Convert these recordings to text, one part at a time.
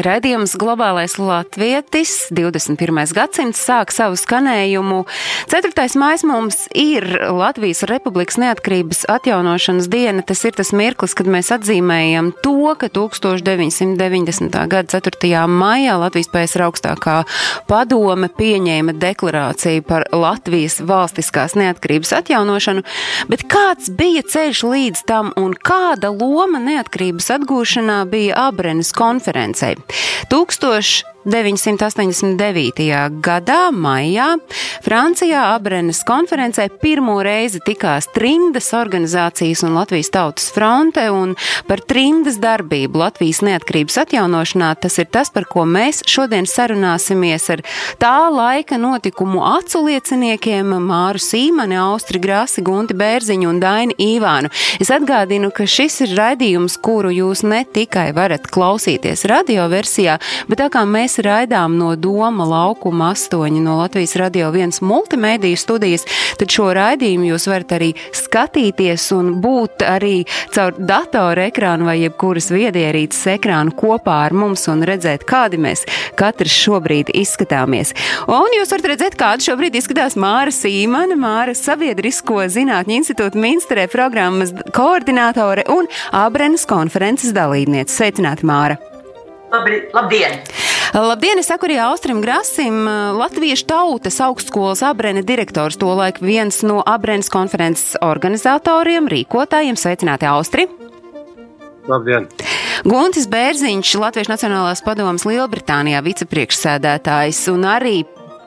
Radījums Globālais Latvietis 21. gadsimts sāk savu skanējumu. 4. maijs mums ir Latvijas Republikas neatkarības atjaunošanas diena. Tas ir tas mirklis, kad mēs atzīmējam to, ka 1990. gada 4. maijā Latvijas pēc augstākā padome pieņēma deklarāciju par Latvijas valstiskās neatkarības atjaunošanu. Bet kāds bija ceļš līdz tam un kāda loma neatkarības atgūšanā bija Abrenes konferencei? 1000 989. gadā, maijā, Francijā Abrenes konferencē pirmo reizi tikās trimdas organizācijas un Latvijas tautas fronte, un par trimdas darbību Latvijas neatkarības atjaunošanā tas ir tas, par ko mēs šodien sarunāsimies ar tā laika notikumu aculieciniekiem Māru Sīmani, Austri Grasi, Gunti Bērziņu un Daini Īvānu. Es atgādinu, ka šis ir raidījums, kuru jūs ne tikai varat klausīties radioversijā, bet tā kā mēs mēs raidām no Doma laukuma 8 no Latvijas radio 1 multimediju studijas, tad šo raidījumu jūs varat arī skatīties un būt arī caur datoru ekrānu vai jebkuras viedierīces ekrānu kopā ar mums un redzēt, kādi mēs katrs šobrīd izskatāmies. Un jūs varat redzēt, kāda šobrīd izskatās Māra Sīmana, Māra Sabiedrisko zinātņu institūta Minsterē programmas koordinātore un Abrenas konferences dalībniece. Sveicināti, Māra! Labri, labdien! Labdien, es saku arī Austrim Grasim, Latviešu tautas augstskolas abrēna direktors, tolaik viens no abrēnas konferences organizatoriem, rīkotājiem. Sveicināti, Austri! Labdien! Guntis Bērziņš, Latviešu Nacionālās padomas Lielbritānijā vicepriekšsēdētājs un arī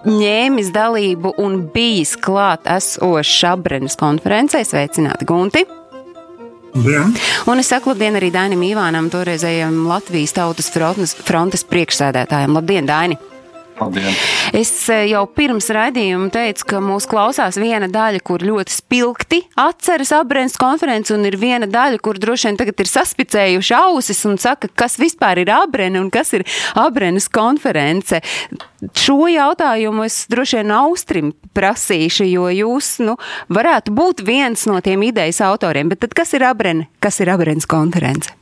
ņēmis dalību un bijis klāt esošs Abrenes konferencē. Sveicināti, Gunti! Jā. Un es saku labdien arī Dainim Ivānam, toreizējam Latvijas tautas frontes, frontes priekšsēdētājiem. Labdien, Daini! Paldies. Es eh, jau pirms raidījuma teicu, ka mūs klausās viena daļa, kur ļoti spilgti atceras abrēns konferenci, un ir viena daļa, kur droši vien tagad ir saspicējuši ausis un saka, kas vispār ir abrēna un kas ir abrēnas konference. Šo jautājumu es droši vien Austrim prasīšu, jo jūs nu, varētu būt viens no tiem idejas autoriem. Bet tad kas ir abrēna? Kas ir abrēnas konference?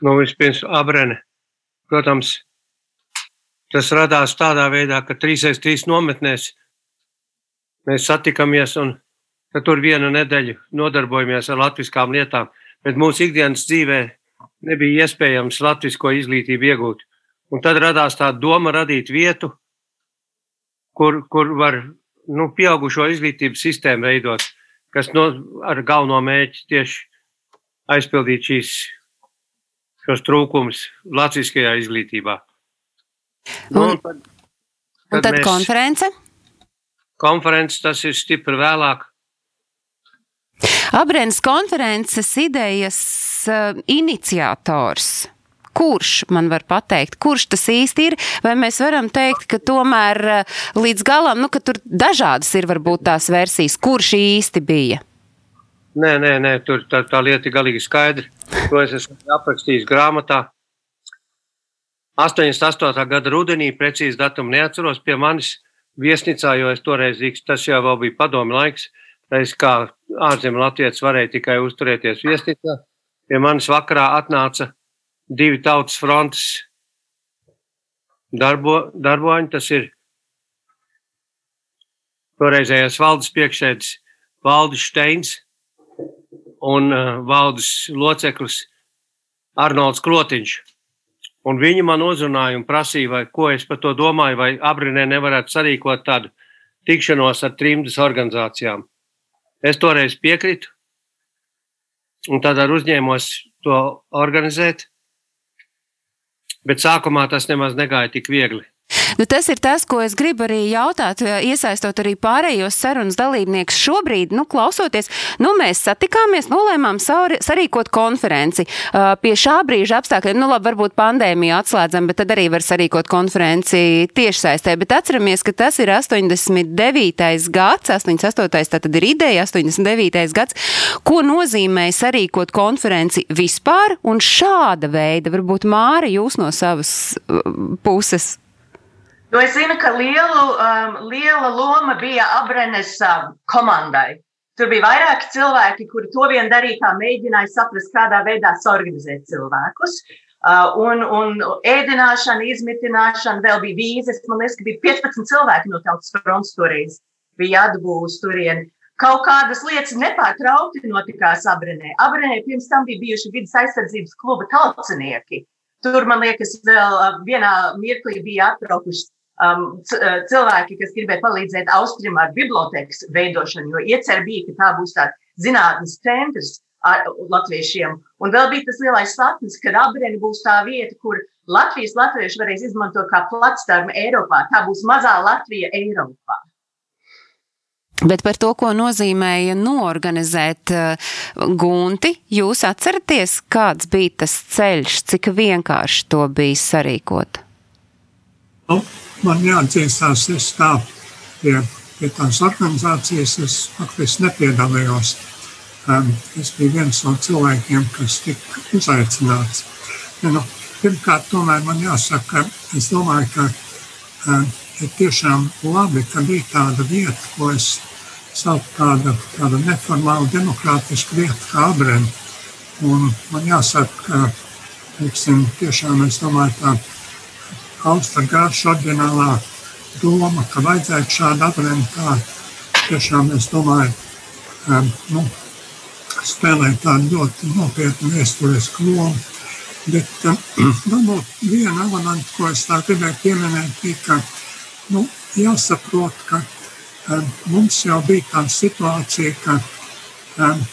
Nu, vispirms abrēna. Protams, Tas radās tādā veidā, ka 3x3 nometnēs mēs satikamies un tur vienu nedēļu nodarbojamies ar latviskām lietām, bet mūsu ikdienas dzīvē nebija iespējams latvisko izglītību iegūt. Un tad radās tā doma radīt vietu, kur, kur var nu, pieaugušo izglītības sistēmu veidot, kas no, ar galveno mērķi tieši aizpildīt šīs, šos trūkumus latviskajā izglītībā. Nu, un, tad, tad, un tad mēs, konference? Konference tas ir stipri vēlāk. Abrēnas konferences idejas uh, iniciators. Kurš man var pateikt, kurš tas īsti ir? Vai mēs varam teikt, ka tomēr uh, līdz galam, nu, ka tur dažādas ir varbūt tās versijas, kurš īsti bija? Nē, nē, nē tur tā, tā lieta ir galīgi skaidra. To es esmu aprakstījis grāmatā. 88. gada rudenī, precīzi datumu neatceros, pie manis viesnīcā, jo es toreiz, tas jau bija padomi laiks, es kā ārzemju latvietis varēju tikai uzturēties viesnīcā. Pie manis vakarā atnāca divi tautas frontes darbo, darboņi, tas ir toreizējais valdes priekšēdis Valdis Steins un uh, valdes loceklis Arnolds Klotiņš. Un viņi man uzrunāja un prasīja, vai, ko es par to domāju, vai Abrinē nevarētu sarīkot tādu tikšanos ar trimdas organizācijām. Es toreiz piekritu, un ar uzņēmos to organizēt, bet sākumā tas nemaz negāja tik viegli. Nu, tas ir tas, ko es gribu arī jautāt, iesaistot arī pārējos sarunas dalībniekus. Šobrīd, nu, klausoties, nu, mēs satikāmies, nolēmām sarīkot konferenci. Uh, pie šā brīža apstākļiem, nu, labi, varbūt pandēmija atslēdzam, bet tad arī var sarīkot konferenci tiešsaistē. Bet atceramies, ka tas ir 89. gads, 88. tā tad ir ideja, 89. gads, ko nozīmē sarīkot konferenci vispār un šāda veida, varbūt Māra, jūs no savas puses. Nu, es zinu, ka lielu, um, liela loma bija Abrenes um, komandai. Tur bija vairāki cilvēki, kuri to vien darīja, kā mēģināja saprast, kādā veidā organizēt cilvēkus. Uh, un, un ēdināšana, izmitināšana, vēl bija vīzes. Man liekas, ka bija 15 cilvēki no tautas fronts toreiz bija atbūs turieni. Kaut kādas lietas nepārtraukti notikās Abrenē. Abrenē pirms tam bija bijuši vidas aizsardzības kluba talcinieki. Tur, man liekas, vēl uh, vienā mirklī bija atbraukuši um, uh, cilvēki, kas gribēja palīdzēt Austrijam ar bibliotekas veidošanu, jo iecer bija, ka tā būs tāds zinātnes centrs ar latviešiem. Un vēl bija tas lielais sapnis, ka Rabreni būs tā vieta, kur Latvijas latvieši varēs izmantot kā platstarmu Eiropā. Tā būs mazā Latvija Eiropā. Bet par to, ko nozīmēja norganizēt uh, gunti, jūs atceraties, kāds bija tas ceļš, cik vienkārši to bija sarīkot? Nu, man jāatzīstās, es tā pie, pie tās organizācijas es faktiski nepiedalījos. Um, es biju viens no cilvēkiem, kas tika uzaicināts. Ja, nu, pirmkārt, tomēr man jāsaka, es domāju, ka um, ir tiešām labi, ka bija tāda vieta, ko es saucu tāda, tāda neformāla demokrātiska vieta kā Abrēna. Un man jāsaka, ka, teiksim, tiešām es domāju, tā augsta garša orģinālā doma, ka vajadzētu šādu apvienojumu kā tiešām, es domāju, um, nu, spēlēt tādu ļoti nopietnu vēsturisku lomu. Bet um, varbūt viena elementa, ko es tā gribēju pieminēt, bija, ka nu, jāsaprot, ka um, mums jau bija tā situācija, ka um,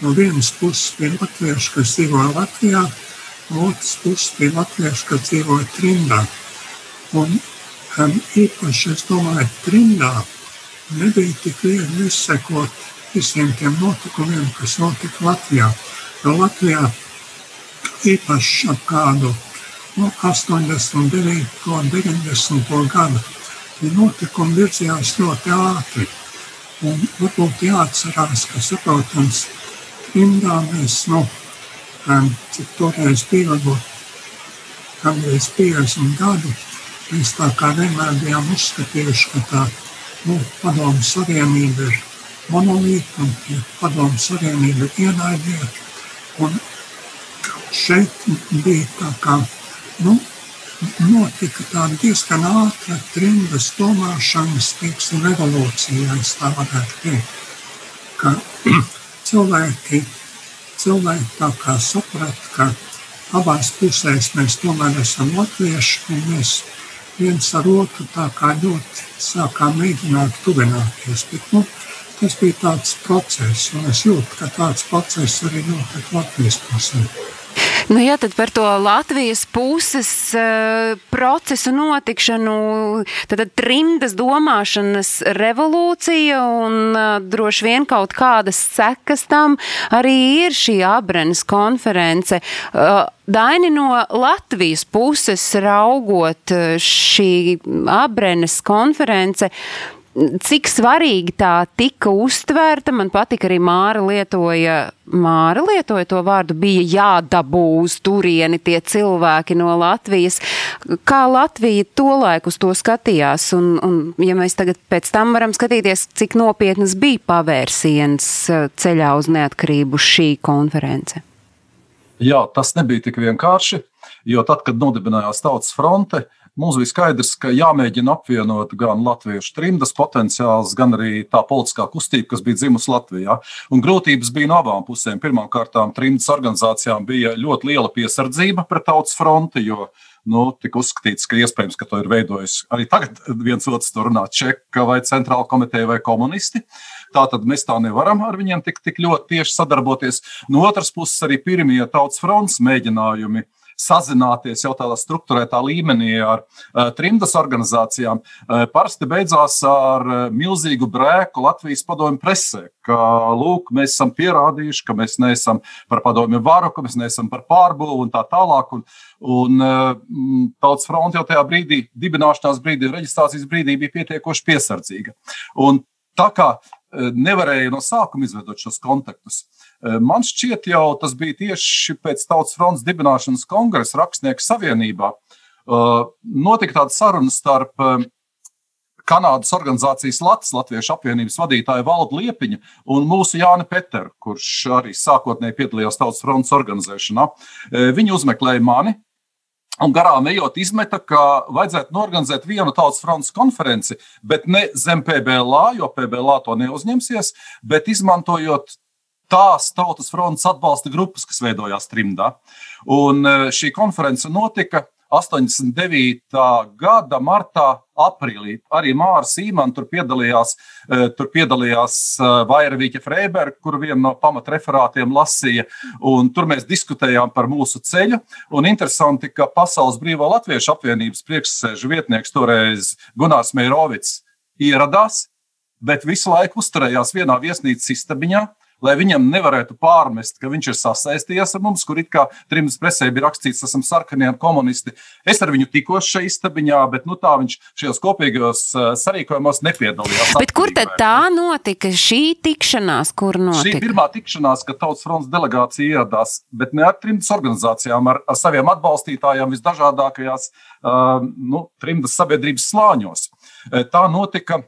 no vienas puses bija latvieši, kas dzīvoja Latvijā, no otras puses bija latvieši, kas dzīvoja Trindā. Un um, īpaši, es domāju, trimdā nebija tik viegli izsekot visiem tiem notikumiem, kas notika Latvijā. Jo Latvijā īpaši ap kādu no 89. un 90. gadu notikumi virzījās ļoti ātri. Un varbūt jāatcerās, ka, saprotams, trimdā mēs, nu, um, cik toreiz bija, varbūt kādreiz 50 gadu, Mēs tā kā vienmēr bijām uzskatījuši, ka tā nu, padomu savienība ir monolīta un ja padomu savienība ir ienaidnieka. Un šeit bija tā kā, nu, notika tāda diezgan ātra trimdas domāšanas, teiksim, revolūcija, es tā varētu teikt, ka cilvēki, cilvēki tā kā saprat, ka abās pusēs mēs tomēr esam latvieši un mēs viens ar otru tā kā ļoti sākām mēģināt tuvināties. Bet, nu, tas bija tāds process, un es jūtu, ka tāds process arī notiek Latvijas pusē. Nu, jā, tad par to Latvijas puses uh, procesu notikšanu, tad, tad trimdas domāšanas revolūcija un uh, droši vien kaut kādas sekas tam arī ir šī abrenes konference. Uh, Daini no Latvijas puses raugot šī abrenes konference. Cik svarīgi tā tika uztvērta. Man patika arī Māra lietoja, Māra lietoja to vārdu, bija jādabū uz turieni tie cilvēki no Latvijas. Kā Latvija tolaik uz to skatījās, un, un ja mēs tagad pēc tam varam skatīties, cik nopietnas bija pavērsiens uh, ceļā uz neatkarību šī konference. Jā, tas nebija tik vienkārši, jo tad, kad nodibinājās Tautas fronte, uh, Mums bija skaidrs, ka jāmēģina apvienot gan latviešu trimdas potenciāls, gan arī tā politiskā kustība, kas bija dzimusi Latvijā. Un grūtības bija no abām pusēm. Pirmkārt, trimdas organizācijām bija ļoti liela piesardzība pret tautas fronti, jo nu, tika uzskatīts, ka iespējams, ka to ir veidojis arī tagad viens otrs tur runā čeka vai centrāla komiteja vai komunisti. Tātad mēs tā nevaram ar viņiem tik, tik ļoti tieši sadarboties. No otras puses, arī pirmie tautas fronts mēģinājumi sazināties jau tādā struktūrētā līmenī ar uh, trimdas organizācijām, uh, parasti beidzās ar uh, milzīgu brēku Latvijas padomju presē. Ka, lūk, mēs esam pierādījuši, ka mēs neesam par padomju varu, ka mēs neesam par pārbūvu un tā tālāk. Un, un Tautas fronte jau tajā brīdī, dibināšanās brīdī, reģistrācijas brīdī bija pietiekoši piesardzīga. Un tā kā nevarēja no sākuma izveidot šos kontaktus. Man šķiet, jau tas bija tieši pēc Tautas fronts dibināšanas kongresa rakstnieku savienībā. Notika tāda saruna starp Kanādas organizācijas Latvijas Latviešu apvienības vadītāju Valdu Liepiņu un mūsu Jāni Peteru, kurš arī sākotnēji piedalījās Tautas fronts organizēšanā. Viņi uzmeklēja mani, Un garām ejot, izmeta, ka vajadzētu norganizēt vienu tautas fronts konferenci, bet ne zem PBLā, jo PBLā to neuzņemsies, bet izmantojot tās tautas fronts atbalsta grupas, kas veidojās trimdā. Un e, šī konference notika 89. gada martā, aprīlī. Arī Mārcis Sīmans tur piedalījās. E, tur piedalījās e, Vairvīķa Freiberga, kur vienu no pamatreferātiem lasīja. Tur mēs diskutējām par mūsu ceļu. Un interesanti, ka Pasaules Brīvā Latviešu apvienības priekšsēžu vietnieks toreiz Gunārs Meirovics ieradās, bet visu laiku uzturējās vienā viesnīcas istabiņā lai viņam nevarētu pārmest, ka viņš ir sasaistījies ar mums, kur it kā trimdas presē bija rakstīts, esam sarkanie komunisti. Es ar viņu tikos šajā istabiņā, bet nu, tā viņš šajos kopīgajos uh, sarīkojumos nepiedalījās. Bet kur tad tā notika? Šī tikšanās, kur notika? Šī pirmā tikšanās, kad Tautas fronts delegācija ieradās, bet ne ar trimdas organizācijām, ar, ar saviem atbalstītājiem visdažādākajās uh, nu, trimdas sabiedrības slāņos. Tā notika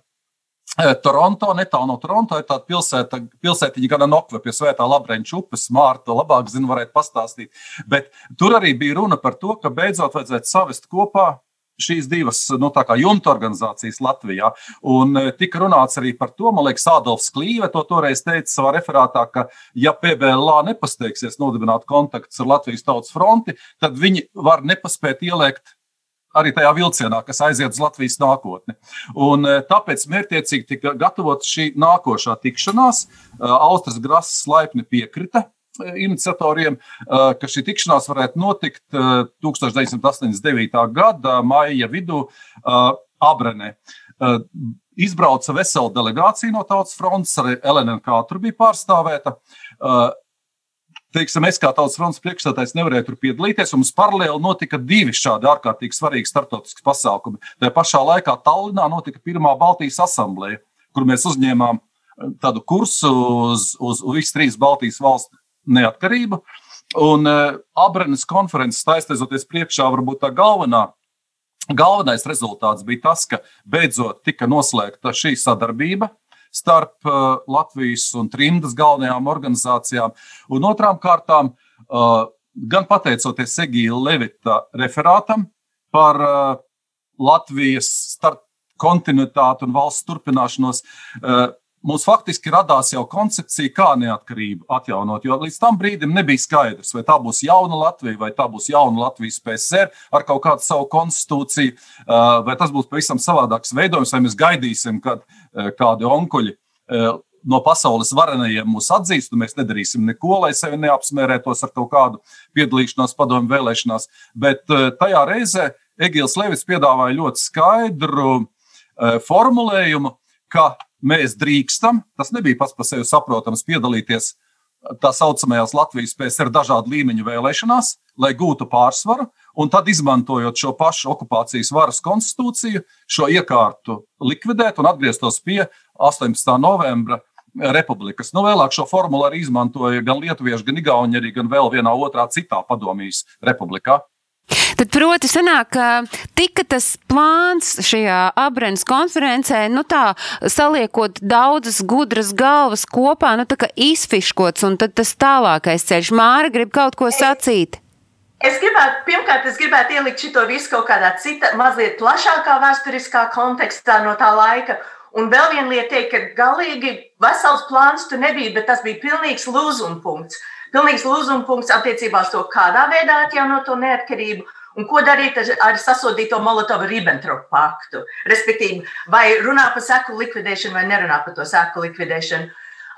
Toronto, netālu no Toronto, ir tāda pilsēta, pilsētiņa gan Nokve pie Svētā Labreņķa upes. Mārta labāk zina, varētu pastāstīt. Bet tur arī bija runa par to, ka beidzot vajadzētu savest kopā šīs divas nu, jumta organizācijas Latvijā. Un tika runāts arī par to, man liekas, Adolfs Klīve to toreiz teica savā referātā, ka, ja PBLā nepasteigsies nodibināt kontaktus ar Latvijas Tautas fronti, tad viņi var nepaspēt ieliekt arī tajā vilcienā, kas aiziet uz Latvijas nākotni. Un, e, tāpēc mērķiecīgi tika gatavota šī nākošā tikšanās. E, Austras Grasas laipni piekrita e, iniciatoriem, ka šī tikšanās varētu notikt 1989. gada maija vidū Abrenē. Izbrauca vesela delegācija no Tautas frontes, arī LNK tur bija pārstāvēta teiksim, es kā tautas fronts priekšstādājs nevarēju tur piedalīties. Mums paralēli notika divi šādi ārkārtīgi svarīgi startautiski pasākumi. Tajā pašā laikā Tallinā notika pirmā Baltijas asambleja, kur mēs uzņēmām eh, tādu kursu uz, uz, uz visas trīs Baltijas valstu neatkarību. Un uh, Abrenes konferences taisteizoties priekšā, varbūt tā galvenā Galvenais rezultāts bija tas, ka beidzot tika noslēgta šī sadarbība starp uh, Latvijas un trimdas galvenajām organizācijām. Un otrām kārtām, uh, gan pateicoties Egīla Levita referātam par uh, Latvijas starp kontinuitāti un valsts turpināšanos, mums faktiski radās jau koncepcija, kā neatkarību atjaunot. Jo līdz tam brīdim nebija skaidrs, vai tā būs jauna Latvija, vai tā būs jauna Latvijas PSR ar kaut kādu savu konstitūciju, vai tas būs pavisam savādāks veidojums, vai mēs gaidīsim, kad kādi onkuļi no pasaules varenajiem mūs atzīst, un mēs nedarīsim neko, lai sevi neapsmērētos ar kaut kādu piedalīšanos padomu vēlēšanās. Bet tajā reizē Egils Levis piedāvāja ļoti skaidru formulējumu, ka mēs drīkstam, tas nebija pats par sevi saprotams, piedalīties tā saucamajās Latvijas PSR dažādu līmeņu vēlēšanās, lai gūtu pārsvaru, un tad izmantojot šo pašu okupācijas varas konstitūciju, šo iekārtu likvidēt un atgrieztos pie 18. novembra republikas. Nu, vēlāk šo formulu arī izmantoja gan lietuvieši, gan igauni, gan vēl vienā otrā citā padomjas republikā. Tad, proti, sanāk, ka tika tas plāns šajā Abrenes konferencē, nu tā, saliekot daudzas gudras galvas kopā, nu tā kā izfiškots, un tad tas tālākais ceļš. Māra grib kaut ko sacīt. Es gribētu, pirmkārt, es gribētu ielikt šo visu kaut kādā citā, mazliet plašākā vēsturiskā kontekstā no tā laika. Un vēl viena lieta, ka galīgi vesels plāns tur nebija, bet tas bija pilnīgs lūzuma punkts pilnīgs lūzuma punkts attiecībā uz to, kādā veidā atjaunot to neatkarību. Un ko darīt ar sasodīto Molotovu-Ribbentropu paktu? Respektīvi, vai runā par seku likvidēšanu, vai nerunā par to seku likvidēšanu.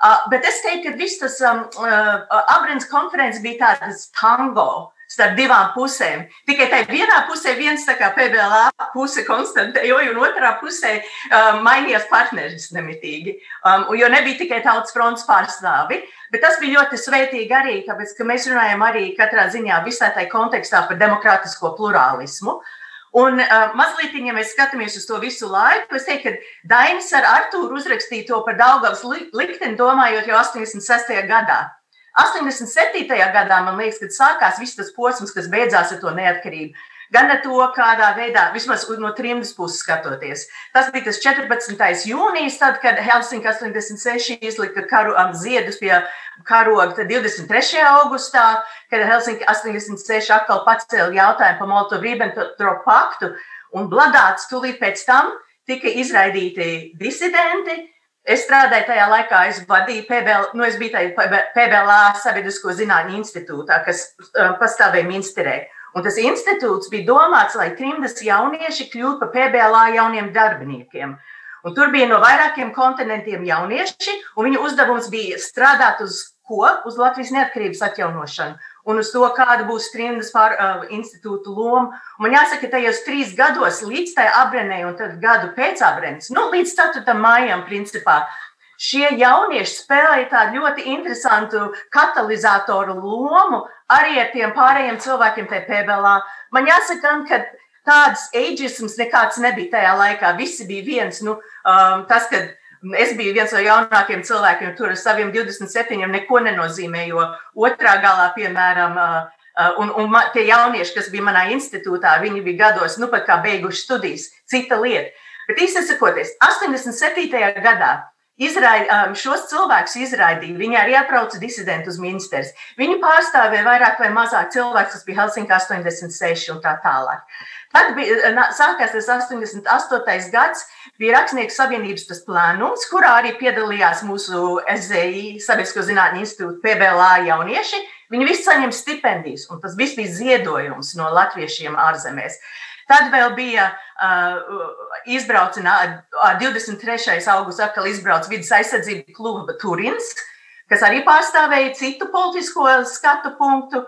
Uh, bet es teiktu, ka viss tas um, uh, Abrams konferences bija tāds tango. Starp divām pusēm. Tikai tajā vienā pusē viens tā kā PBLA puse konstantēja, un otrā pusē um, mainījās partneris nemitīgi. Um, jo nebija tikai tautas fronts pārstāvi, bet tas bija ļoti svētīgi arī, tāpēc, ka mēs runājam arī katrā ziņā visā tajā kontekstā par demokrātisko plurālismu. Un uh, mazliet, ja mēs skatāmies uz to visu laiku, es teiktu, ka Dainis ar Artūru uzrakstīja to par Daugavas likteni, domājot jau 86. gadā. 87. gadā, man liekas, kad sākās viss tas posms, kas beidzās ar to neatkarību. Gan ar to, kādā veidā, vismaz no trimdas puses skatoties. Tas bija tas 14. jūnijas, tad, kad Helsinki 86 izlika karu, um, ziedus pie karoga, tad 23. augustā, kad Helsinki 86 atkal pacēla jautājumu par Molotov-Ribbentrop paktu, un bladāts tūlīt pēc tam tika izraidīti disidenti, Es strādāju tajā laikā, es vadīju PBL, nu, es biju tajā PBLā Sabiedrisko zinātņu institūtā, kas pastāvēja Minsterē. Un tas institūts bija domāts, lai trimdas jaunieši kļūtu par PBLā jauniem darbiniekiem. Un tur bija no vairākiem kontinentiem jaunieši, un viņu uzdevums bija strādāt uz ko? Uz Latvijas neatkarības atjaunošanu un uz to, kāda būs Trimdas pār, uh, institūta loma. Un man jāsaka, ka tajos trīs gados, līdz tai aprenē un gadu pēc aprennes, nu, līdz 4. maijam, principā, šie jaunieši spēlēja tādu ļoti interesantu katalizatoru lomu arī ar tiem pārējiem cilvēkiem tajā PBLā. Man jāsaka, ka tāds ageisms nekāds nebija tajā laikā. Visi bija viens. Nu, um, tas, kad Es biju viens no jaunākajiem cilvēkiem, tur ar saviem 27 neko nenozīmē, jo otrā galā, piemēram, un, un tie jaunieši, kas bija manā institūtā, viņi bija gados, nu pat kā beiguši studijas, cita lieta. Bet īstenībā sakoties, 87. gadā Izraid, šos cilvēkus izraidīja. Viņi arī atbrauca disidenti uz ministrs. Viņi pārstāvēja vairāk vai mazāk cilvēkus, kas bija Helsinki 86 un tā tālāk. Tad bija, sākās tas 88. gads, bija Rakstnieku savienības tas plānums, kurā arī piedalījās mūsu SZI, Sabiedrisko zinātņu institūta PBLA jaunieši. Viņi visi saņem stipendijas, un tas viss bija ziedojums no latviešiem ārzemēs. Tad vēl bija uh, izbraucinājums, 23. augustā atkal izbraucis vidas aizsardzību kluba Turins, kas arī pārstāvēja citu politisko skatu punktu.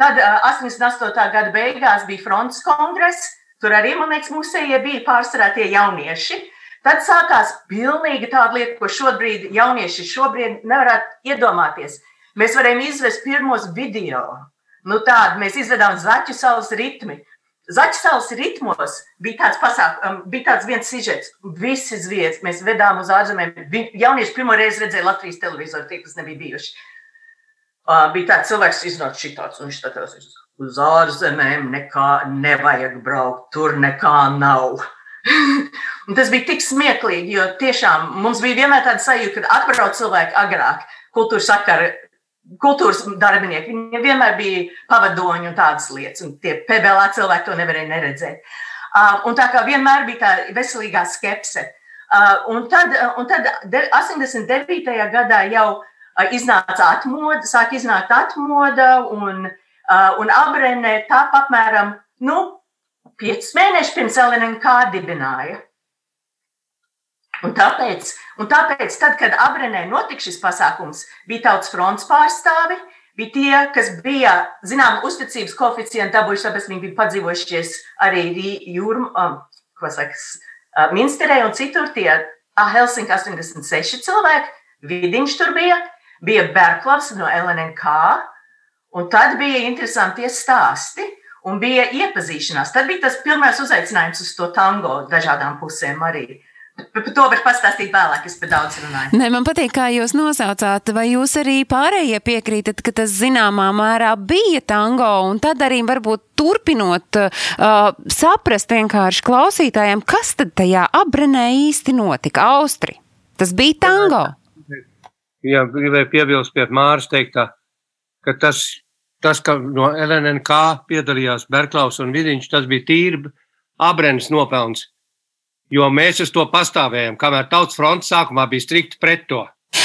Tad 88. gada beigās bija fronts kongress. Tur arī, man liekas, musējie bija pārsvarā tie jaunieši. Tad sākās pilnīgi tāda lieta, ko šobrīd jaunieši šobrīd nevarētu iedomāties. Mēs varējām izvest pirmos video. Nu, tādu mēs izvedām zaķu salas ritmi. Zaķu salas ritmos bija tāds, pasāk, bija tāds viens sižets, visi zviedri. Mēs vedām uz ārzemēm. Jaunieši pirmo reizi redzēja Latvijas televizoru, tie, kas nebija bijuši. Uh, bija tāds cilvēks, kas iznāca šitāds, un viņš skatās uz ārzemēm, nekā nevajag braukt, tur nekā nav. tas bija tik smieklīgi, jo tiešām mums bija vienmēr tāda sajūta, ka atbrauc cilvēki agrāk, kultūras sakara, kultūras darbinieki. Viņiem vienmēr bija pavadoņi un tādas lietas, un tie PBLā cilvēki to nevarēja neredzēt. Uh, un tā kā vienmēr bija tā veselīgā skepse. Uh, un tad, un tad 89. gadā jau iznāca atmoda, sāk iznākt atmoda, un, un Abrēnē tā apmēram nu, 5 mēnešus pirms LNK dibināja. Un tāpēc, un tāpēc tad, kad Abrēnē notika šis pasākums, bija tautas fronts pārstāvi, bija tie, kas bija, zinām, uzticības koeficientu dabūjuši, tāpēc viņi bija padzīvojušies arī jūrmā, um, ko sakas, uh, Minsterē un citur tie Helsinki 86 cilvēki, Vidiņš tur bija, bija Berklavs no LNK, un tad bija interesanti stāsti. Un bija iepazīšanās. Tad bija tas pirmais uzaicinājums uz to tango dažādām pusēm arī. Par to var pastāstīt vēlāk, es par daudz runāju. Nē, man patīk, kā jūs nosaucāt, vai jūs arī pārējie piekrītat, ka tas zināmā mērā bija tango, un tad arī varbūt turpinot uh, saprast vienkārši klausītājiem, kas tad tajā abrenē īsti notika. Austri, tas bija tango. Jā ja gribēju piebilst pie Māras teiktā, ka tas, tas ka no LNK piedalījās Berklaus un Vidiņš, tas bija tīri abrenes nopelns. Jo mēs uz to pastāvējām, kamēr Tautas fronts sākumā bija strikti pret to.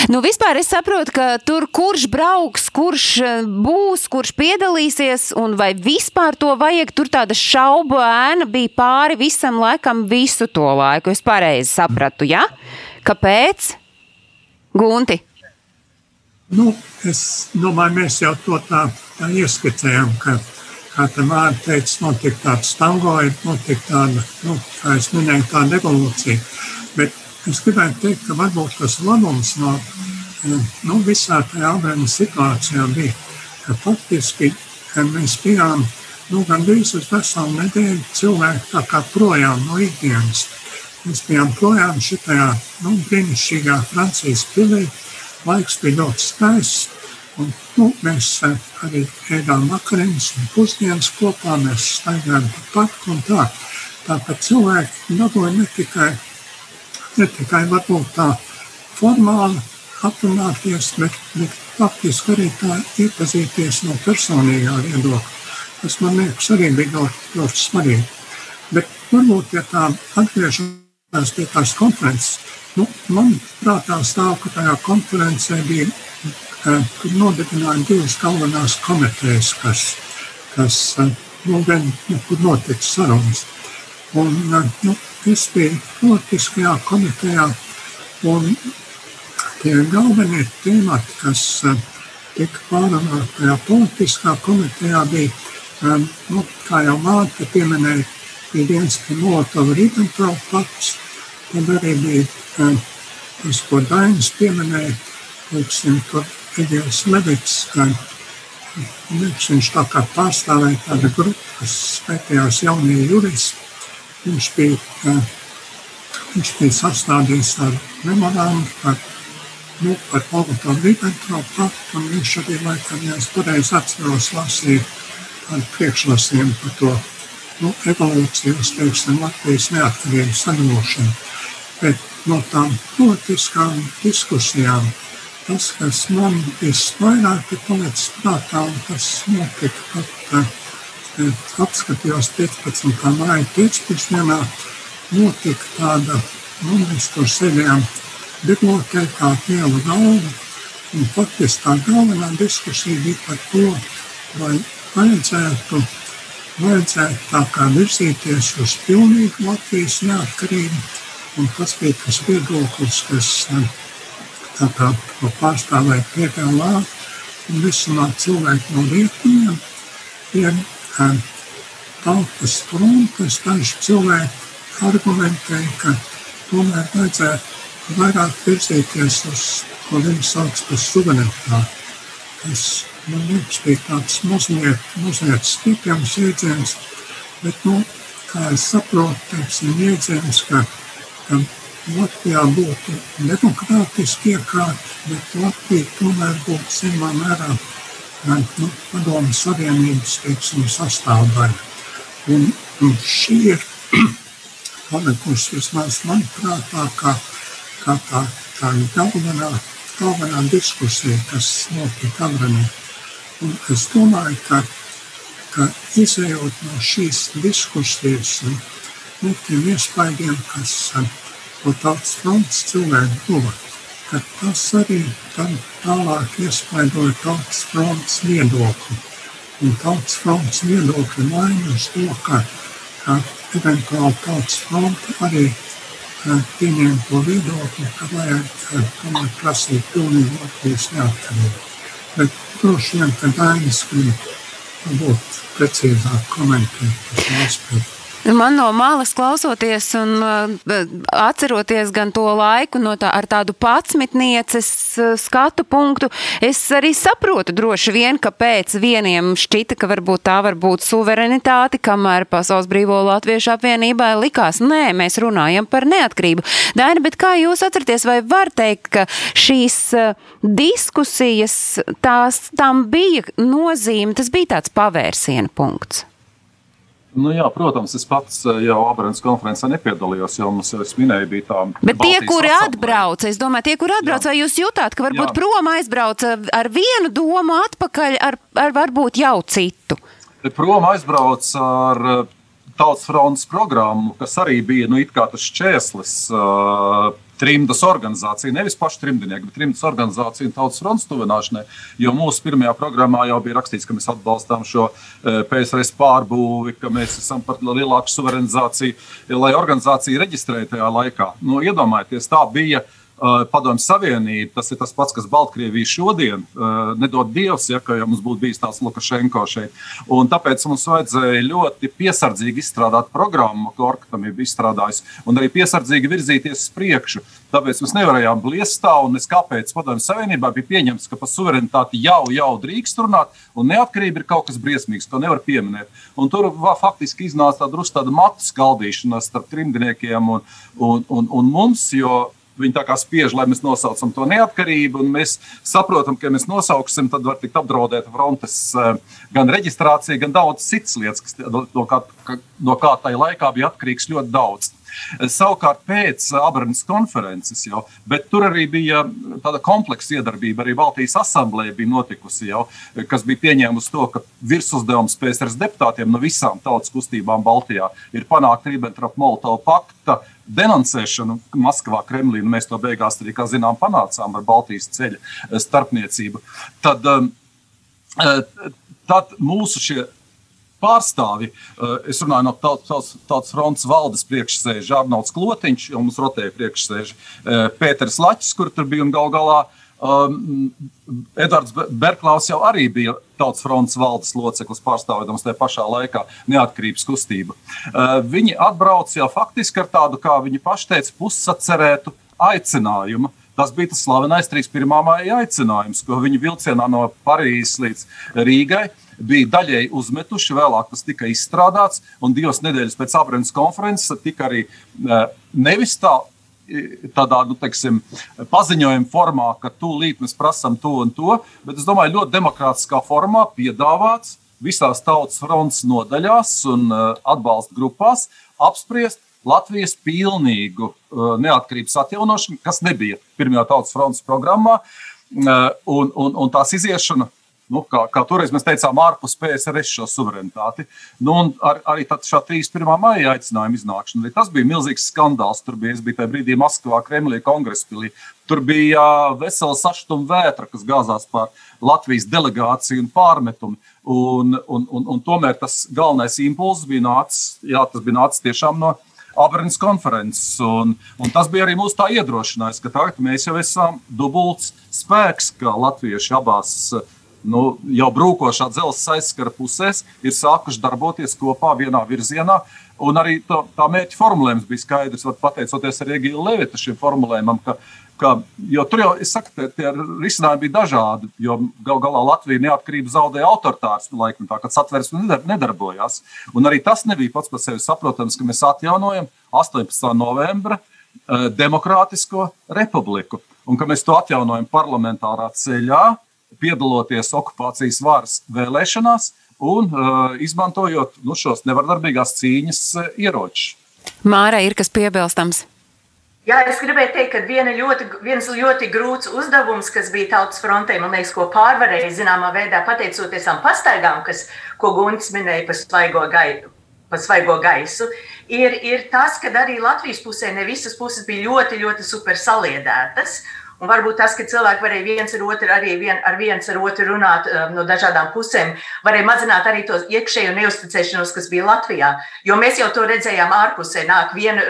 Nu, vispār es saprotu, ka tur kurš brauks, kurš eh, būs, kurš piedalīsies, un vai vispār to vajag. Tur tāda šaubu ēna bija pāri visam laikam, visu to laiku. Es pareizi sapratu, ja? Kāpēc? Gunti. Nu, es domāju, mēs jau to tā, tā ieskicējām, ka kā te māte teica, notika tāds tangoid, notika tāda, nu, kā es minēju, tāda evolūcija. Bet es gribētu teikt, ka varbūt tas labums no nu, visā tajā abrēna situācijā bija, ka faktiski mēs bijām nu, gandrīz uz veselu nedēļu cilvēki tā kā projām no ikdienas. Mēs bijām projām šitajā nu, brīnišķīgā Francijas pilī. Laiks bija ļoti skaists. Nu, mēs arī ēdām vakariņas un pusdienas kopā, mēs staigājām pa parku un tā. Tāpēc cilvēki dabūja ne tikai, ne tikai varbūt tā formāli aprunāties, bet, bet faktiski arī tā iepazīties no personīgā viedokļa. Tas man liekas arī bija ļoti, ļoti svarīgi. Bet varbūt, ja tā atgriežamies pie tās konferences, nu, man prātā stāv, ka tajā konferencē bija kur nodibināja divas galvenās komitejas, kas, kas nu, gan, nu, kur notika sarunas. Un, nu, es biju politiskajā komitejā, un tie galvenie temati, kas tika pārunāti tajā politiskā komitejā, bija, nu, kā jau māte pieminēja, bija viens par Molotova Ribbentrop pakts, tad arī bija tas, ko Dainis pieminēja, teiksim, tur Egils Levits, ka viņš, viņš tā kā pārstāvēja tādu grupu, kas pētījās jaunie juristi. Viņš bija, viņš bija sastādījis tādu memorānu par, nu, par Molotov Ribbentrop paktu, un viņš arī, laikam, ja es pareizi atceros, lasīja tādu priekšlasījumu par to nu, evolūcijas, teiksim, Latvijas neatkarības atgūšanu. Bet no tām politiskām diskusijām tas, kas man visvairāk ir palicis prātā, un tas notika pat, kad apskatījos 15. māja pēcpusdienā, notika tāda, nu, mēs tur sēdējām bibliotēkā liela galva, un faktiski tā galvenā diskusija bija par to, vai vajadzētu, vajadzētu tā kā virzīties uz pilnīgu Latvijas neatkarību, un tas bija tas viedoklis, kas tā kā pārstāvēja PPLA un visumā cilvēki no rietumiem ir tautas frontes, daži cilvēki argumentēja, ka tomēr vajadzētu vairāk virzīties uz, ko viņi sauc par suverenitāti. Tas, man liekas, bija tāds mazliet, mazliet stiprams jēdziens, bet, nu, kā es saprotu, teiksim, jēdziens, ka, ka Latvijā būtu demokrātiski iekārta, bet Latvija tomēr būtu zināmā mērā nu, padomu savienības teiksim, sastāvdaļa. Un, un šī ir palikusi vismaz manuprātā kā, kā tā, tā galvenā, galvenā diskusija, kas notika Amranī. Un es domāju, ka, ka izējot no šīs diskusijas un no tiem iespaidiem, kas uh, ko tautas fronts cilvēki guva, ka tas arī tālāk iespaidoja tautas fronts viedokli. Un tautas fronts viedokļa maiņa uz to, ka, ka eventuāli tautas fronti arī pieņēma to viedokli, ka vajag tomēr prasīt pilnīgi Latvijas neatkarību. Bet droši vien, ka Dainis grib varbūt precīzāk komentēt šo aspektu. Man no malas klausoties un uh, atceroties gan to laiku no tā, ar tādu patsmitnieces uh, skatu punktu, es arī saprotu droši vien, ka pēc vieniem šķita, ka varbūt tā var būt suverenitāte, kamēr Pasaules brīvo latviešu apvienībai likās, nē, mēs runājam par neatkarību. Daina, bet kā jūs atceraties, vai var teikt, ka šīs uh, diskusijas, tās, tam bija nozīme, tas bija tāds pavērsiena punkts? Nu, jā, protams, es pats eh, jau Abrams konferencē nepiedalījos, jo mums, jau es minēju, bija tā. Bet tie, kuri atbrauca, es domāju, tie, kuri atbrauca, vai jūs jutāt, ka varbūt jā. prom aizbrauca ar vienu domu atpakaļ ar, ar varbūt jau citu? Prom aizbrauca ar eh, Tautas fronts programmu, kas arī bija nu, tas šķērslis. Uh, trimdas organizācija, nevis paši trimdnieki, bet trimdas organizācija un tautas fronts tuvināšanai. Jo mūsu pirmajā programmā jau bija rakstīts, ka mēs atbalstām šo e, PSRS pārbūvi, ka mēs esam par lielāku suverenizāciju, lai organizācija reģistrēja tajā laikā. Nu, iedomājieties, tā bija Padomju Savienība, tas ir tas pats, kas Baltkrievija šodien, uh, nedod Dievs, ja, ja mums būtu bijis tāds Lukašenko šeit. Un tāpēc mums vajadzēja ļoti piesardzīgi izstrādāt programmu, ko Orkatam ir izstrādājis, un arī piesardzīgi virzīties uz priekšu. Tāpēc mēs nevarējām bliest tā, un es kāpēc Padomju Savienībā bija pieņemts, ka par suverenitāti jau, jau drīkst runāt, un neatkarība ir kaut kas briesmīgs, to nevar pieminēt. Un tur va, faktiski iznāca tāda drusku tāda matu skaldīšana starp trimdniekiem un, un, un, un mums, jo Viņi tā kā spiež, lai mēs nosaucam to neatkarību, un mēs saprotam, ka, ja mēs nosauksim, tad var tikt apdraudēta frontes eh, gan reģistrācija, gan daudz citas lietas, kas no kā, no kā tajā laikā bija atkarīgs ļoti daudz. Savukārt pēc Abranas konferences jau, bet tur arī bija tāda kompleksa iedarbība. Arī Baltijas asamblēja bija notikusi jau, kas bija pieņēmusi to, ka virsuzdevums PSRS deputātiem no visām tautas kustībām Baltijā ir panākt Ribbentrop-Molotova pakta denoncēšanu Maskavā, Kremlī. Mēs to beigās arī, kā zinām, panācām ar Baltijas ceļa starpniecību. Tad, um, uh, tad mūsu šie pārstāvi. Eh, es runāju no tautas, fronts valdes priekšsēža Arnolds Klotiņš, jo mums rotēja priekšsēža eh, Pēters Laķis, kur tur bija un gal galā. Um, Edvards Berklaus jau arī bija Tautas fronts valdes loceklis, pārstāvjams tajā pašā laikā neatkarības kustību. Uh, viņi atbrauca jau faktiski ar tādu, kā viņi paši teica, pussacerētu aicinājumu. Tas bija tas slavenais 31. maija aicinājums, ko viņi vilcienā no Parīzes līdz Rīgai uh, bija daļēji uzmetuši, vēlāk tas tika izstrādāts, un divas nedēļas pēc aprēķina konferences tika arī eh, nevis tā. Tādā nu, teiksim, paziņojuma formā, ka tūlīt mēs prasām to un to, bet es domāju, ļoti demokrātiskā formā piedāvāts visās tautas fronts nodaļās un uh, atbalsta grupās apspriest Latvijas pilnīgu uh, neatkarības atjaunošanu, kas nebija pirmajā tautas fronts programmā, uh, un, un, un tās iziešana nu, kā, kā toreiz mēs teicām, ārpus PSRS šo suverenitāti. Nu, ar, arī šā 31. maija aicinājuma iznākšana, arī tas bija milzīgs skandāls. Tur bija, bija tajā brīdī Maskavā, Kremlī, Kongrespilī. Tur bija vesela saštuma vētra, kas gāzās pār Latvijas delegāciju un pārmetumu. Un, un, un, un tomēr tas galvenais impulss bija nācis, jā, tas bija nācis tiešām no Abrams konferences. Un, un tas bija arī mūsu tā iedrošinājums, ka tagad mēs jau esam dubults spēks, kā latvieši abās nu, jau brūkošā dzelzceļa aizskara pusēs ir sākuši darboties kopā vienā virzienā. Un arī to, tā mērķa formulējums bija skaidrs, pateicoties arī Gila Levita šim formulējumam, ka, ka tur jau, saku, tie, tie risinājumi bija dažādi, jo gal galā Latvija neatkarību zaudēja autoritārs laikmetā, kad satversme nedarbojās. Un arī tas nebija pats par sevi saprotams, ka mēs atjaunojam 18. novembra uh, demokrātisko republiku. Un ka mēs to atjaunojam parlamentārā ceļā, piedaloties okupācijas varas vēlēšanās un uh, izmantojot nu, šos nevardarbīgās cīņas uh, ieročus. Māra ir kas piebilstams. Jā, es gribēju teikt, ka viena ļoti, viens ļoti grūts uzdevums, kas bija tautas frontē, man liekas, ko pārvarēja zināmā veidā, pateicoties tam pastaigām, kas, ko Gunts minēja par svaigo, gai, par svaigo gaisu, ir, ir tas, ka arī Latvijas pusē ne visas puses bija ļoti, ļoti super saliedētas. Un varbūt tas, ka cilvēki varēja viens ar otru, arī vien, ar viens ar otru runāt um, no dažādām pusēm, varēja mazināt arī to iekšējo neusticēšanos, kas bija Latvijā. Jo mēs jau to redzējām ārpusē. Nāk viena,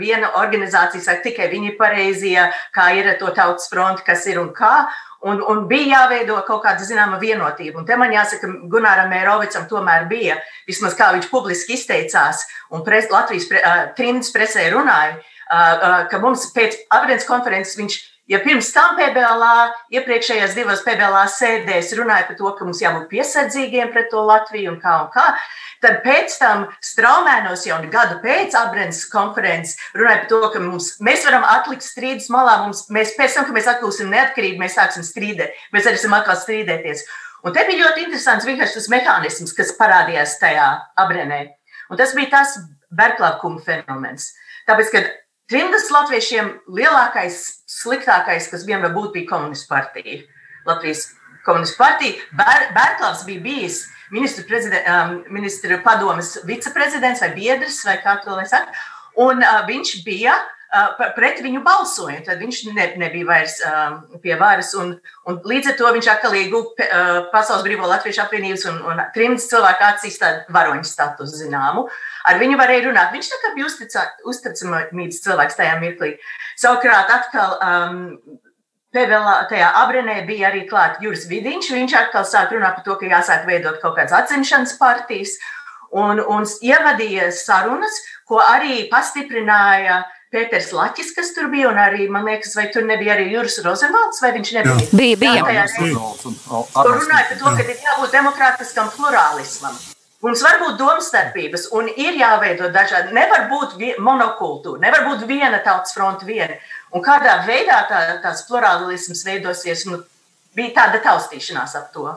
viena organizācija, saka, tikai viņi ir pareizie, kā ir to tautas fronti, kas ir un kā. Un, un bija jāveido kaut kāda zināma vienotība. Un te man jāsaka, Gunāram Mērovicam tomēr bija, vismaz kā viņš publiski izteicās un pres, Latvijas pre, uh, trimdas presē runāja, uh, uh, ka mums pēc aprēķina konferences viņš Ja pirms tam PBLā, iepriekšējās divās PBLā sēdēs runāja par to, ka mums jābūt piesardzīgiem pret to Latviju un kā un kā, tad pēc tam straumēnos jau gadu pēc Abrēnas konferences runāja par to, ka mums, mēs varam atlikt strīdus malā, mums, mēs pēc tam, kad mēs atgūsim neatkarību, mēs sāksim strīdēt, mēs varēsim atkal strīdēties. Un te bija ļoti interesants vienkārši tas mehānisms, kas parādījās tajā Abrēnē. Un tas bija tas Berklākuma fenomens. Tāpēc, kad Trimdas latviešiem lielākais, sliktākais, kas vienmēr būtu, bija komunistu partija. Latvijas komunistu partija. Bērklavs bija bijis ministru, um, ministru padomas viceprezidents vai biedrs, vai kā to lai saka. Un uh, viņš bija uh, pret viņu balsoja. Tad viņš ne, nebija vairs uh, pie varas. Un, un līdz ar to viņš atkal ieguva uh, Pasaules Brīvo Latviešu apvienības un, un trimdas cilvēku acīs tādu varoņu statusu zināmu. Ar viņu varēja runāt. Viņš tā kā bija uzticamības cilvēks tajā mirklī. Savukārt atkal um, PVL, tajā abrenē bija arī klāts Juris Vidiņš. Viņš atkal sāk runāt par to, ka jāsāk veidot kaut kādas atzimšanas partijas un, un ievadīja sarunas, ko arī pastiprināja Pēters Laķis, kas tur bija, un arī, man liekas, vai tur nebija arī Juris Rozenvalds, vai viņš nebija? Jā. Bija, bija. Jā, tur runāja par to, ka ir jābūt demokrātiskam plurālismam. Mums var būt domstarpības, un ir jāveido dažādi. Nevar būt monokultūra, nevar būt viena tautas fronte, viena. Un kādā veidā tā, tās plurālisms veidosies, nu, bija tāda taustīšanās ap to.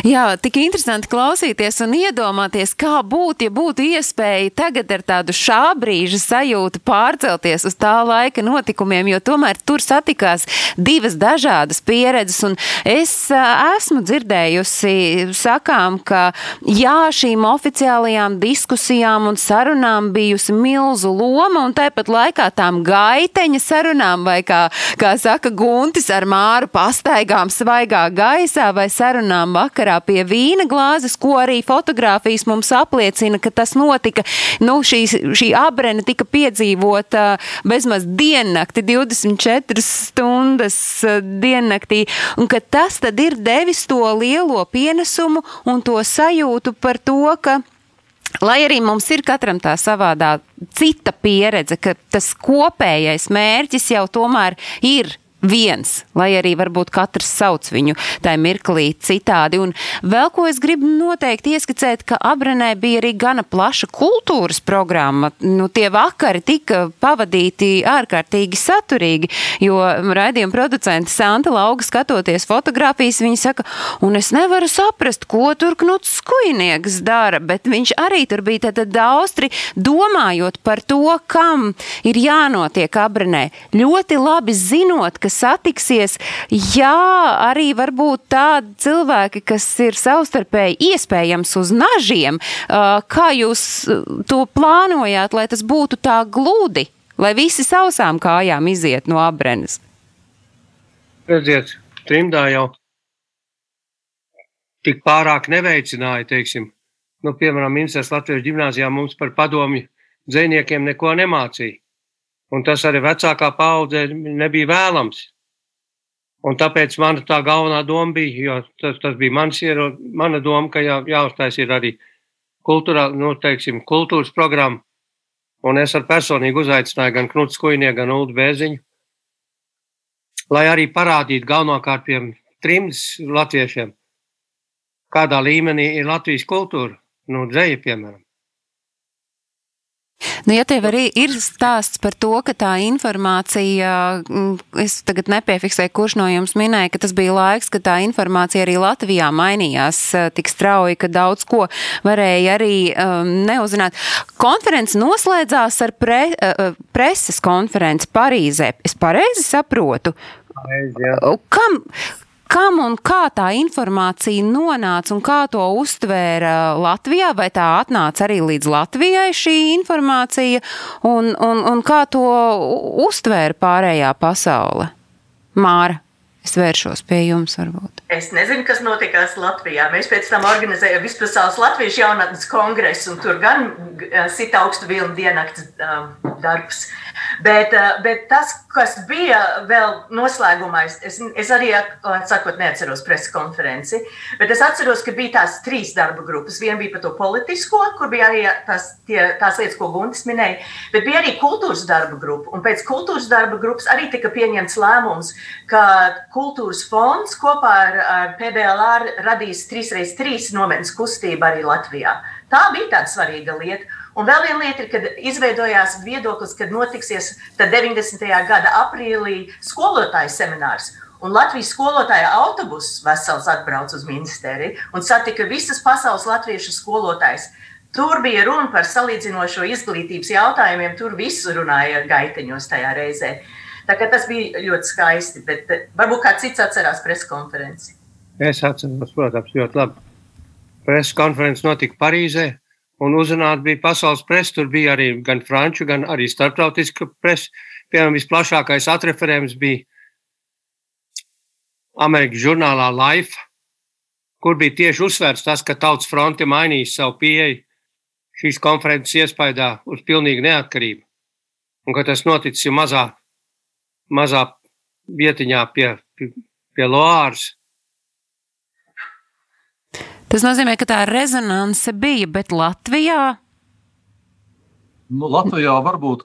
Jā, tik interesanti klausīties un iedomāties, kā būtu, ja būtu iespēja tagad ar tādu šā brīža sajūtu pārcelties uz tā laika notikumiem, jo tomēr tur satikās divas dažādas pieredzes. Un es esmu dzirdējusi sakām, ka jā, šīm oficiālajām diskusijām un sarunām bijusi milzu loma, un tāpat laikā tām gaiteņa sarunām, vai kā, kā saka Guntis, ar māru pastaigām svaigā gaisā vai sarunām vakarā pie vīna glāzes, ko arī fotografijas mums apliecina, ka tas notika. Nu, šī, šī abrene tika piedzīvota bezmaz diennakti, 24 stundas diennaktī, un ka tas tad ir devis to lielo pienesumu un to sajūtu par to, ka Lai arī mums ir katram tā savādā cita pieredze, ka tas kopējais mērķis jau tomēr ir viens, lai arī varbūt katrs sauc viņu tajā mirklī citādi. Un vēl ko es gribu noteikti ieskicēt, ka Abrenē bija arī gana plaša kultūras programma. Nu, tie vakari tika pavadīti ārkārtīgi saturīgi, jo raidījuma producenti Santa Lauga skatoties fotografijas, viņa saka, un es nevaru saprast, ko tur Knuts Skujnieks dara, bet viņš arī tur bija tad daudz domājot par to, kam ir jānotiek Abrenē. Ļoti labi zinot, ka satiksies, jā, arī varbūt tādi cilvēki, kas ir savstarpēji iespējams uz nažiem. Kā jūs to plānojāt, lai tas būtu tā gludi, lai visi sausām kājām iziet no abrenes? Redziet, trimdā jau tik pārāk neveicināja, teiksim, nu, piemēram, Ministrs Latvijas ģimnāzijā mums par padomju dzēniekiem neko nemācīja. Un tas arī vecākā paudze nebija vēlams. Un tāpēc mana tā galvenā doma bija, jo tas, tas bija mans, iero, mana doma, ka jā, jāuztais ir arī kultūrā, nu, teiksim, kultūras programma. Un es ar personīgi uzaicināju gan Knuts Kujnieku, gan Uldu Bēziņu, lai arī parādītu galvenokārt pie trimdas latviešiem, kādā līmenī ir Latvijas kultūra, nu, dzēja, piemēram. Nu, ja tev arī ir stāsts par to, ka tā informācija, mm, es tagad nepiefiksēju, kurš no jums minēja, ka tas bija laiks, ka tā informācija arī Latvijā mainījās eh, tik strauji, ka daudz ko varēja arī um, neuzzināt. Konference noslēdzās ar pre, uh, preses konferenci Parīzē. Es pareizi saprotu? Pareizi. Kam, kam un kā tā informācija nonāca un kā to uztvēra Latvijā, vai tā atnāca arī līdz Latvijai šī informācija, un, un, un kā to uztvēra pārējā pasaule? Māra. Es vēršos pie jums, varbūt. Es nezinu, kas notikās Latvijā. Mēs pēc tam organizējām Vispasaules Latvijas jaunatnes kongresu, un tur gan sita augstu vilnu diennakts um, darbs. Uh, bet tas, kas bija vēl noslēgumā, es, es arī, sakot, neatceros preses konferenci, bet es atceros, ka bija tās trīs darba grupas. Viena bija par to politisko, kur bija arī tās, tie, tās lietas, ko Guntis minēja, bet bija arī kultūras darba grupa. Un pēc kultūras darba grupas arī tika pieņemts lēmums, ka kultūras fonds kopā ar, ar PBLR radīs 3x3 nometnes kustību arī Latvijā. Tā bija tāda svarīga lieta. Un vēl viena lieta ir, kad izveidojās viedoklis, kad notiksies 90. gada aprīlī skolotāju seminārs. Un Latvijas skolotāja autobuss vesels atbrauc uz ministēriju un satika visas pasaules latviešu skolotājus. Tur bija runa par salīdzinošo izglītības jautājumiem, tur visu runāja gaiteņos tajā reizē. Tā kā tas bija ļoti skaisti, bet eh, varbūt kāds cits atcerās preskonferenci. Es atceros, protams, ļoti labi. Preses konferences notika Parīzē, Un uzrunāt bija pasaules presa, tur bija arī gan franču, gan arī starptautiska presa. Piemēram, visplašākais atreferējums bija Amerikas žurnālā Life, kur bija tieši uzsvērts tas, ka Tautas fronte mainīs savu pieeju šīs konferences iespējā uz pilnīgu neatkarību. Un ka tas noticis jau mazā, mazā vietiņā pie, pie, pie Loāras. Tas nozīmē, ka tā rezonance bija, bet Latvijā? Nu, Latvijā varbūt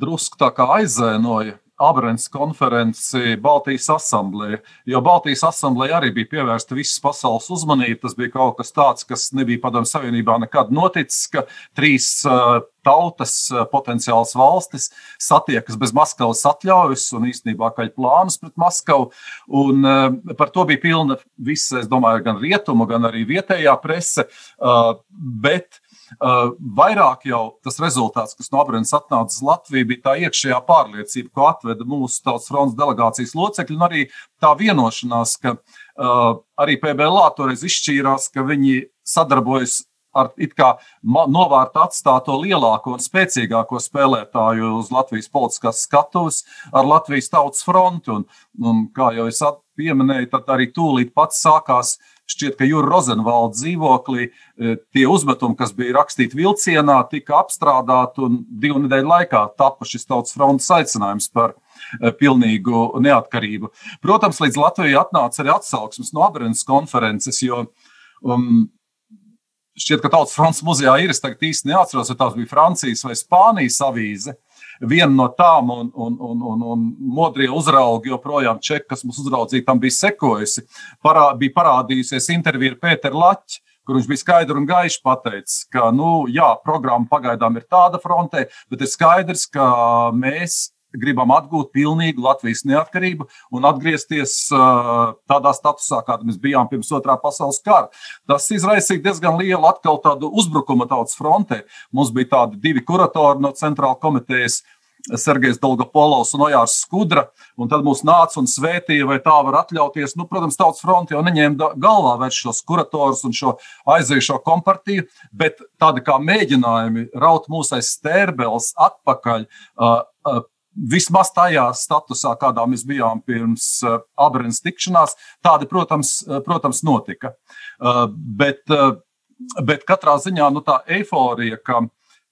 drusku tā kā aizēnoja Abrēns konferenci Baltijas asamblē. Jo Baltijas asamblē arī bija pievērsta visas pasaules uzmanība. Tas bija kaut kas tāds, kas nebija Padomju Savienībā nekad noticis, ka trīs uh, tautas, uh, potenciāls valstis satiekas bez Maskavas atļaujas un īstenībā kaļ plānus pret Maskavu. Un, uh, par to bija pilna visa, es domāju, gan rietumu, gan arī vietējā prese. Bet vairāk jau tas rezultāts, kas no Abrēnas atnāca uz Latviju, bija tā iekšējā pārliecība, ko atveda mūsu tautas fronts delegācijas locekļi, un arī tā vienošanās, ka uh, arī PBLā toreiz izšķīrās, ka viņi sadarbojas ar it kā novārtu atstāto lielāko un spēcīgāko spēlētāju uz Latvijas politiskās skatuves, ar Latvijas tautas fronti. Un, un kā jau es pieminēju, tad arī tūlīt pats sākās Šķiet, ka Jūra Rozenvalda dzīvoklī e, tie uzmetumi, kas bija rakstīti vilcienā, tika apstrādāti un divu nedēļu laikā tapa šis tautas frontes aicinājums par e, pilnīgu neatkarību. Protams, līdz Latvijai atnāca arī atsauksmes no Abrēnas konferences, jo um, šķiet, ka Tautas fronts muzejā ir. Es tagad īsti neatceros, vai tās bija Francijas vai Spānijas avīze viena no tām, un, un, un, un, un modrie uzraugi joprojām čeki, kas mums uzraudzīja, tam bija sekojusi. Parā, bija parādījusies intervija ar Pēteru Laķu kur viņš bija skaidri un gaiši pateicis, ka, nu, jā, programma pagaidām ir tāda frontē, bet ir skaidrs, ka mēs gribam atgūt pilnīgu Latvijas neatkarību un atgriezties uh, tādā statusā, kāda mēs bijām pirms otrā pasaules kara. Tas izraisīja diezgan lielu atkal tādu uzbrukumu tautas frontē. Mums bija tādi divi kuratori no centrāla komitejas. Sergejs Dolgopolovs un Ojārs Skudra, un tad mūs nāca un svētīja, vai tā var atļauties. Nu, protams, Tautas fronte jau neņēma galvā vairs šos kuratorus un šo aizējušo kompartiju, bet tādi kā mēģinājumi raut mūs aiz stērbeles atpakaļ, uh, uh, vismaz tajā statusā, kādā mēs bijām pirms uh, Abrēnas tikšanās, tādi, protams, uh, protams notika. Uh, bet, bet katrā ziņā nu, tā eiforija, ka,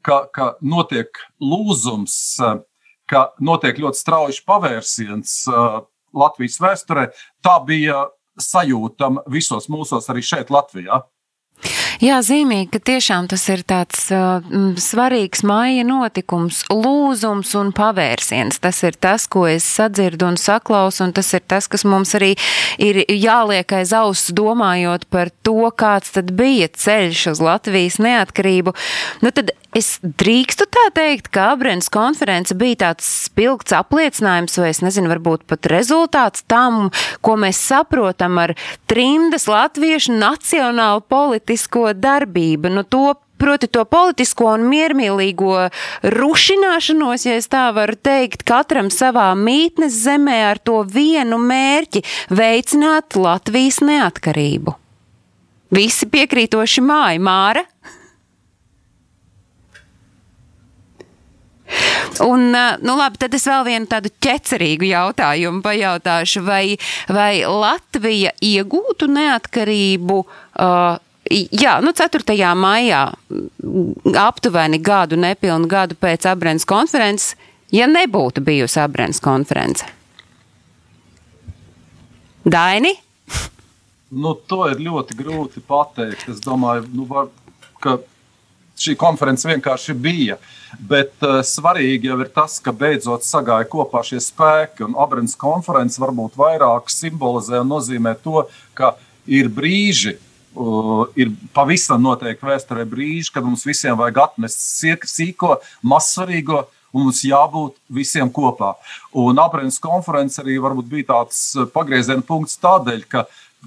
ka, ka notiek lūzums, ka notiek ļoti strauji pavērsiens Latvijas vēsturē, tā bija sajūtama visos mūsos, arī šeit, Latvijā. Jā, zīmīgi, ka tiešām tas ir tāds uh, svarīgs māja notikums, lūzums un pavērsiens. Tas ir tas, ko es sadzirdu un saklausu, un tas ir tas, kas mums arī ir jāliek aiz auss domājot par to, kāds tad bija ceļš uz Latvijas neatkarību. Nu, tad Es drīkstu tā teikt, ka Abrēnas konference bija tāds spilgts apliecinājums, vai es nezinu, varbūt pat rezultāts tam, ko mēs saprotam ar trimdas latviešu nacionālu politisko darbību. Nu, to proti to politisko un miermīlīgo rušināšanos, ja tā varu teikt, katram savā mītnes zemē ar to vienu mērķi - veicināt Latvijas neatkarību. Visi piekrītoši māja, Māra. Un, nu labi, tad es vēl vienu tādu ķecerīgu jautājumu pajautāšu, vai, vai Latvija iegūtu neatkarību? Uh, Jā, nu 4. maijā, aptuveni gadu, nepilnu gadu pēc Abrēnas konferences, ja nebūtu bijusi Abrēnas konference. Daini? Nu, to ir ļoti grūti pateikt. Es domāju, nu, var, ka šī konference vienkārši bija. Bet uh, svarīgi jau ir tas, ka beidzot sagāja kopā šie spēki, Abrams konference varbūt vairāk simbolizē un nozīmē to, ka ir brīži, uh, ir pavisam noteikti vēsturē brīži, kad mums visiem vajag atmest sīko, mazsvarīgo. Un mums jābūt visiem kopā. Un Abrams konference arī bija tāds uh, pagrieziena punkts tādēļ, ka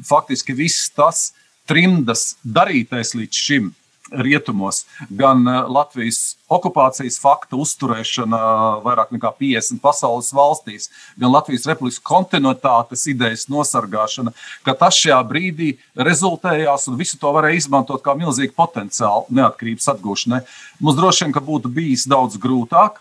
faktiski viss tas trimdas darītais līdz šim rietumos, gan uh, Latvijas okupācijas fakta uzturēšana vairāk nekā 50 pasaules valstīs, gan Latvijas republikas kontinuitātes idejas nosargāšana, ka tas šajā brīdī rezultējās un visu to varēja izmantot kā milzīgu potenciālu neatkarības atgūšanai. Mums droši vien būtu bijis daudz grūtāk.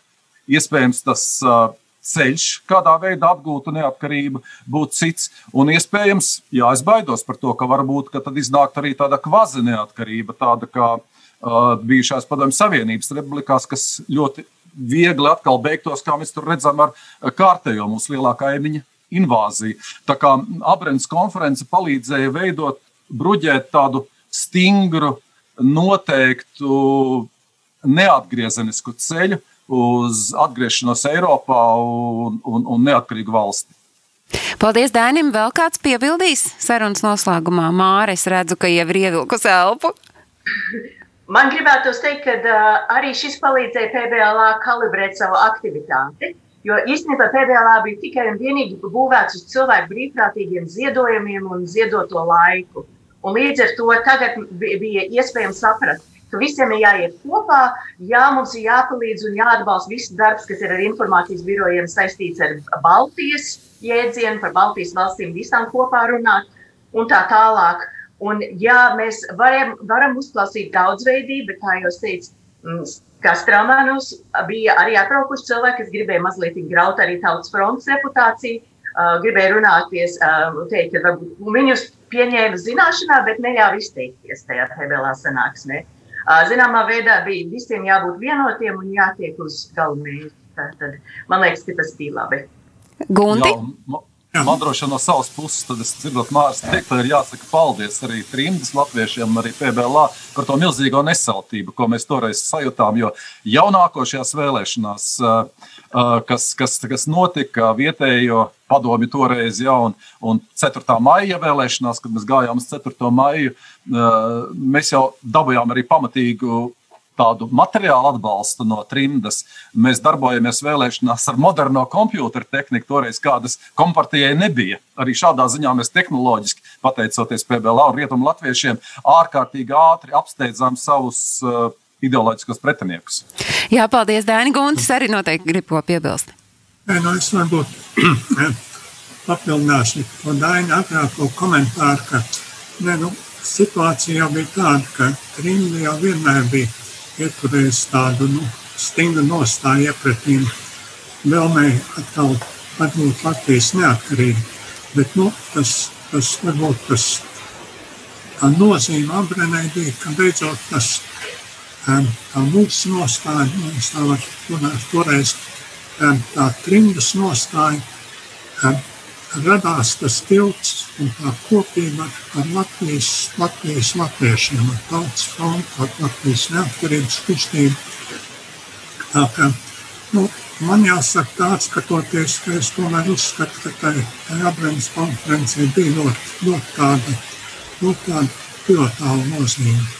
Iespējams, tas uh, ceļš, kādā veidā atgūtu neatkarību, būtu cits. Un iespējams, jā, es baidos par to, ka varbūt ka tad iznākt arī tāda kvazi neatkarība, tāda kā uh, bijušās Padomju Savienības republikās, kas ļoti viegli atkal beigtos, kā mēs tur redzam, ar kārtējo mūsu lielākā kaimiņa invāziju. Tā kā Abrēnas konference palīdzēja veidot, bruģēt tādu stingru, noteiktu, neatgriezenisku ceļu, uz atgriešanos Eiropā un, un, un neatkarīgu valsti. Paldies, Dainim. Vēl kāds piebildīs sarunas noslēgumā? Māra, es redzu, ka jau ir ievilkus elpu. Man gribētu teikt, ka arī šis palīdzēja PBLā kalibrēt savu aktivitāti. Jo īstenībā PBLā bija tikai un vienīgi būvēts uz cilvēku brīvprātīgiem ziedojumiem un ziedoto laiku. Un līdz ar to tagad bija iespējams saprast, ka visiem ir jāiet kopā, jā, mums ir jāpalīdz un jāatbalsta viss darbs, kas ir ar informācijas birojiem saistīts ar Baltijas jēdzienu, par Baltijas valstīm visām kopā runāt un tā tālāk. Un, jā, mēs varam, varam uzklausīt daudzveidību, bet, kā jau teicu, mm, kā Strāmanos bija arī atbraukuši cilvēki, kas gribēja mazliet graut arī tautas fronts reputāciju, gribēja runāties, teikt, ka varbūt viņus pieņēma zināšanā, bet neļāva izteikties tajā TBLā sanāksmē. Uh, Zināmā veidā bija visiem jābūt vienotiem un jātiek uz galvenmērķi. Tad man liekas, ka tas bija labi. Gunti? Jā, Man droši vien no savas puses, tad es dzirdot Mārcis teikt, ir jāsaka paldies arī trimdas latviešiem, arī PBLā par to milzīgo nesaltību, ko mēs toreiz sajūtām, jo jaunākošajās vēlēšanās uh, kas, kas, kas notika vietējo padomju toreiz, ja, un, un 4. maija vēlēšanās, kad mēs gājām uz 4. maiju, mēs jau dabūjām arī pamatīgu tādu materiālu atbalstu no trimdas. Mēs darbojamies vēlēšanās ar moderno computeru tehniku, toreiz kādas kompartijai nebija. Arī šādā ziņā mēs tehnoloģiski, pateicoties PBLā un Rietumu latviešiem, ārkārtīgi ātri apsteidzām savus ideoloģiskos pretiniekus. Jā, paldies, Dāni Guntis, arī noteikti grib ko piebilst. Nē, nu es varbūt papildināšu to Daina agrāko komentāru, ka ne, nu, situācija jau bija tāda, ka Krimļa jau vienmēr bija ieturējis tādu nu, stingru nostāju iepratīm vēlmei atkal atgūt Latvijas neatkarību. Bet nu, tas, tas varbūt tas tā nozīme Abrenai bija, ka beidzot tas mūsu nostāja, mēs tā var toreiz, tā trimdas nostāja, radās tas tilts un tā kopība ar Latvijas, Latvijas latviešiem, ar tautas frontu, ar Latvijas neatkarības kustību. Tā kā, nu, man jāsaka tāds, skatoties, ka es tomēr uzskatu, ka tai, tai Abrams konferencē bija ļoti, ļoti tāda, ļoti tāda pilotāla nozīme.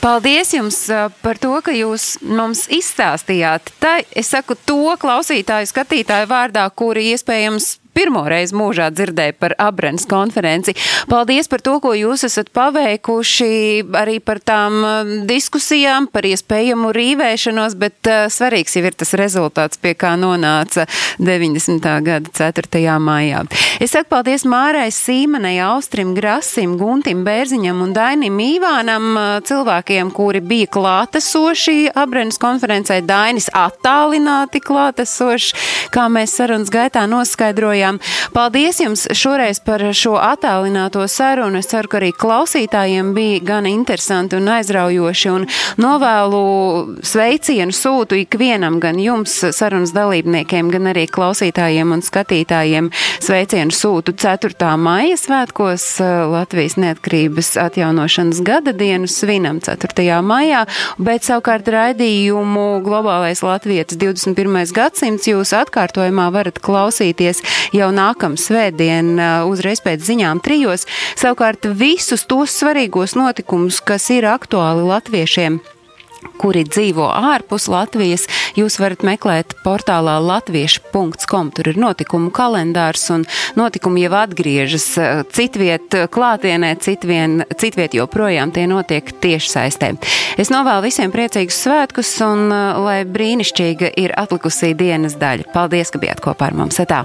Paldies jums par to, ka jūs mums izstāstījāt. Tā, es saku to klausītāju, skatītāju vārdā, kuri iespējams pirmo reizi mūžā dzirdēju par Abrens konferenci. Paldies par to, ko jūs esat paveikuši, arī par tām um, diskusijām, par iespējamu rīvēšanos, bet uh, svarīgs jau ir tas rezultāts, pie kā nonāca 90. gada 4. maijā. Es saku paldies Mārai Sīmanai, Austrim Grasim, Guntim Bērziņam un Dainim Īvānam, uh, cilvēkiem, kuri bija klātesoši Abrens konferencē, Dainis attālināti klātesoši, kā mēs sarunas gaitā noskaidrojam runājām. Paldies jums šoreiz par šo attālināto sarunu. Es ceru, ka arī klausītājiem bija gan interesanti un aizraujoši un novēlu sveicienu sūtu ikvienam, gan jums sarunas dalībniekiem, gan arī klausītājiem un skatītājiem sveicienu sūtu 4. maija svētkos Latvijas neatkarības atjaunošanas gada dienu svinam 4. maijā, bet savukārt raidījumu Globālais Latvijas 21. gadsimts jūs atkārtojumā varat klausīties jau nākamā svētdien, uzreiz pēc ziņām trijos. Savukārt visus tos svarīgos notikumus, kas ir aktuāli latviešiem kuri dzīvo ārpus Latvijas, jūs varat meklēt portālā latviešu.com. Tur ir notikumu kalendārs un notikumi jau atgriežas citviet klātienē, citvien, citviet joprojām tie notiek tieši saistē. Es novēlu visiem priecīgus svētkus un lai brīnišķīga ir atlikusī dienas daļa. Paldies, ka bijāt kopā ar mums. Etā.